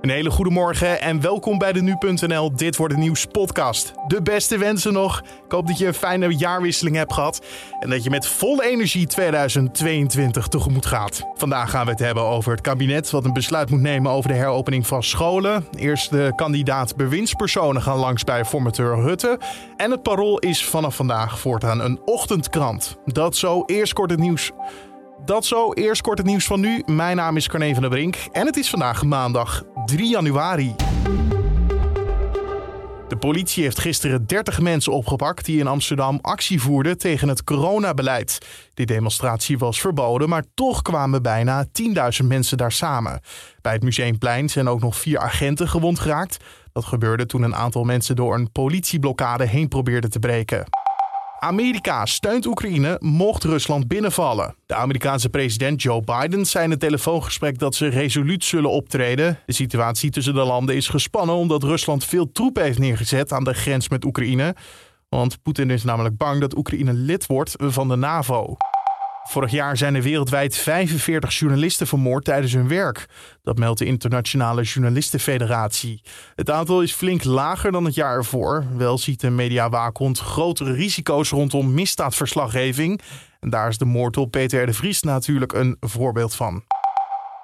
Een hele goede morgen en welkom bij de Nu.nl Dit Wordt Het Nieuws podcast. De beste wensen nog. Ik hoop dat je een fijne jaarwisseling hebt gehad en dat je met volle energie 2022 tegemoet gaat. Vandaag gaan we het hebben over het kabinet wat een besluit moet nemen over de heropening van scholen. Eerst de kandidaat bewindspersonen gaan langs bij formateur Rutte. En het parool is vanaf vandaag voortaan een ochtendkrant. Dat zo, eerst kort het nieuws dat zo, eerst kort het nieuws van nu. Mijn naam is Carne van der Brink en het is vandaag maandag 3 januari. De politie heeft gisteren 30 mensen opgepakt die in Amsterdam actie voerden tegen het coronabeleid. Die demonstratie was verboden, maar toch kwamen bijna 10.000 mensen daar samen. Bij het Museumplein zijn ook nog vier agenten gewond geraakt. Dat gebeurde toen een aantal mensen door een politieblokkade heen probeerden te breken. Amerika steunt Oekraïne mocht Rusland binnenvallen. De Amerikaanse president Joe Biden zei in het telefoongesprek dat ze resoluut zullen optreden. De situatie tussen de landen is gespannen omdat Rusland veel troepen heeft neergezet aan de grens met Oekraïne. Want Poetin is namelijk bang dat Oekraïne lid wordt van de NAVO. Vorig jaar zijn er wereldwijd 45 journalisten vermoord tijdens hun werk. Dat meldt de Internationale Journalistenfederatie. Het aantal is flink lager dan het jaar ervoor. Wel ziet de mediawaakhond grotere risico's rondom misdaadverslaggeving. En daar is de moord op Peter de Vries natuurlijk een voorbeeld van.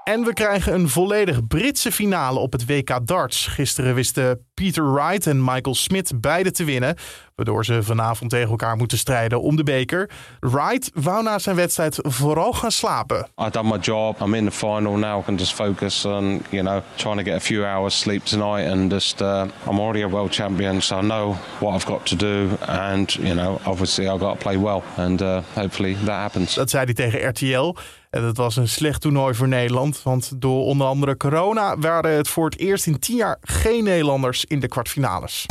En we krijgen een volledig Britse finale op het WK darts. Gisteren wisten Peter Wright en Michael Smith beide te winnen, waardoor ze vanavond tegen elkaar moeten strijden om de beker. Wright wou na zijn wedstrijd vooral gaan slapen. I've done my job. I'm in the final now. I can just focus on, you know, trying to get a few hours sleep tonight and just uh, I'm already a world champion, so I know what I've got to do and, you know, obviously I've got to play well and uh, hopefully that happens. Dat zei hij tegen RTL. En het was een slecht toernooi voor Nederland, want door onder andere corona waren het voor het eerst in tien jaar geen Nederlanders in de kwartfinales.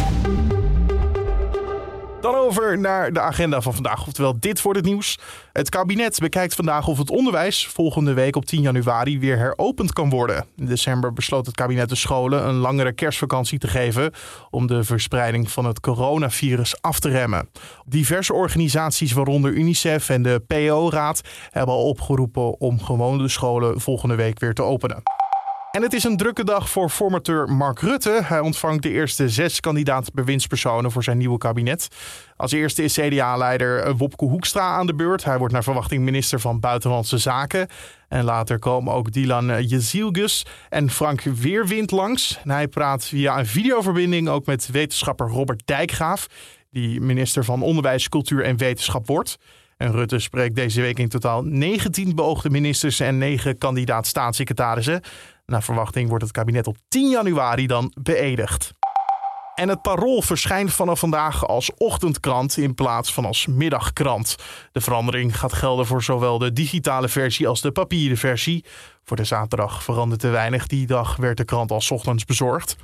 Dan over naar de agenda van vandaag, oftewel dit voor het nieuws. Het kabinet bekijkt vandaag of het onderwijs volgende week op 10 januari weer heropend kan worden. In december besloot het kabinet de scholen een langere kerstvakantie te geven om de verspreiding van het coronavirus af te remmen. Diverse organisaties, waaronder UNICEF en de PO-raad, hebben al opgeroepen om gewoon de scholen volgende week weer te openen. En het is een drukke dag voor formateur Mark Rutte. Hij ontvangt de eerste zes kandidaat bewindspersonen voor zijn nieuwe kabinet. Als eerste is CDA-leider Wopke Hoekstra aan de beurt. Hij wordt naar verwachting minister van Buitenlandse Zaken. En later komen ook Dylan Jezielgus en Frank Weerwind langs. En hij praat via een videoverbinding ook met wetenschapper Robert Dijkgraaf... die minister van Onderwijs, Cultuur en Wetenschap wordt... En Rutte spreekt deze week in totaal 19 beoogde ministers en 9 kandidaat staatssecretarissen. Naar verwachting wordt het kabinet op 10 januari dan beëdigd. En het parool verschijnt vanaf vandaag als ochtendkrant in plaats van als middagkrant. De verandering gaat gelden voor zowel de digitale versie als de papieren versie. Voor de zaterdag verandert te weinig. Die dag werd de krant als ochtends bezorgd.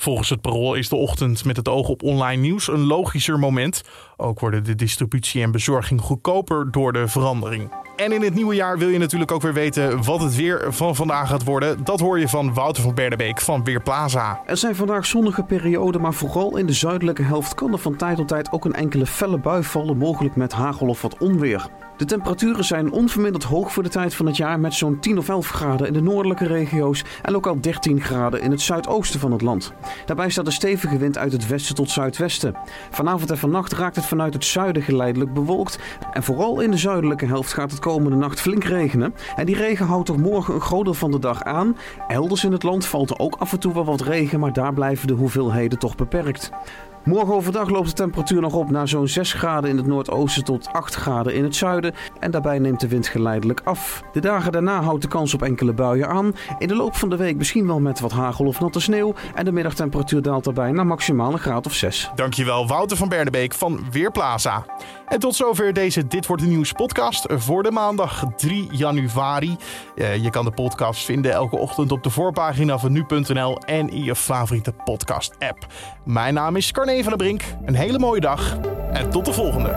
Volgens het parool is de ochtend met het oog op online nieuws een logischer moment. Ook worden de distributie en bezorging goedkoper door de verandering. En in het nieuwe jaar wil je natuurlijk ook weer weten wat het weer van vandaag gaat worden. Dat hoor je van Wouter van Bernebeek van Weerplaza. Er zijn vandaag zonnige perioden, maar vooral in de zuidelijke helft kan er van tijd tot tijd ook een enkele felle bui vallen, mogelijk met hagel of wat onweer. De temperaturen zijn onverminderd hoog voor de tijd van het jaar met zo'n 10 of 11 graden in de noordelijke regio's en lokaal 13 graden in het zuidoosten van het land. Daarbij staat een stevige wind uit het westen tot zuidwesten. Vanavond en vannacht raakt het vanuit het zuiden geleidelijk bewolkt en vooral in de zuidelijke helft gaat het komende nacht flink regenen. En die regen houdt er morgen een groot deel van de dag aan. Elders in het land valt er ook af en toe wel wat regen, maar daar blijven de hoeveelheden toch beperkt. Morgen overdag loopt de temperatuur nog op naar zo'n 6 graden in het noordoosten tot 8 graden in het zuiden. En daarbij neemt de wind geleidelijk af. De dagen daarna houdt de kans op enkele buien aan. In de loop van de week misschien wel met wat hagel of natte sneeuw. En de middagtemperatuur daalt daarbij naar maximaal een graad of 6. Dankjewel Wouter van Bernebeek van Weerplaza. En tot zover deze Dit Wordt de Nieuws podcast voor de maandag 3 januari. Eh, je kan de podcast vinden elke ochtend op de voorpagina van nu.nl en in je favoriete podcast app. Mijn naam is Carne van der Brink. Een hele mooie dag en tot de volgende.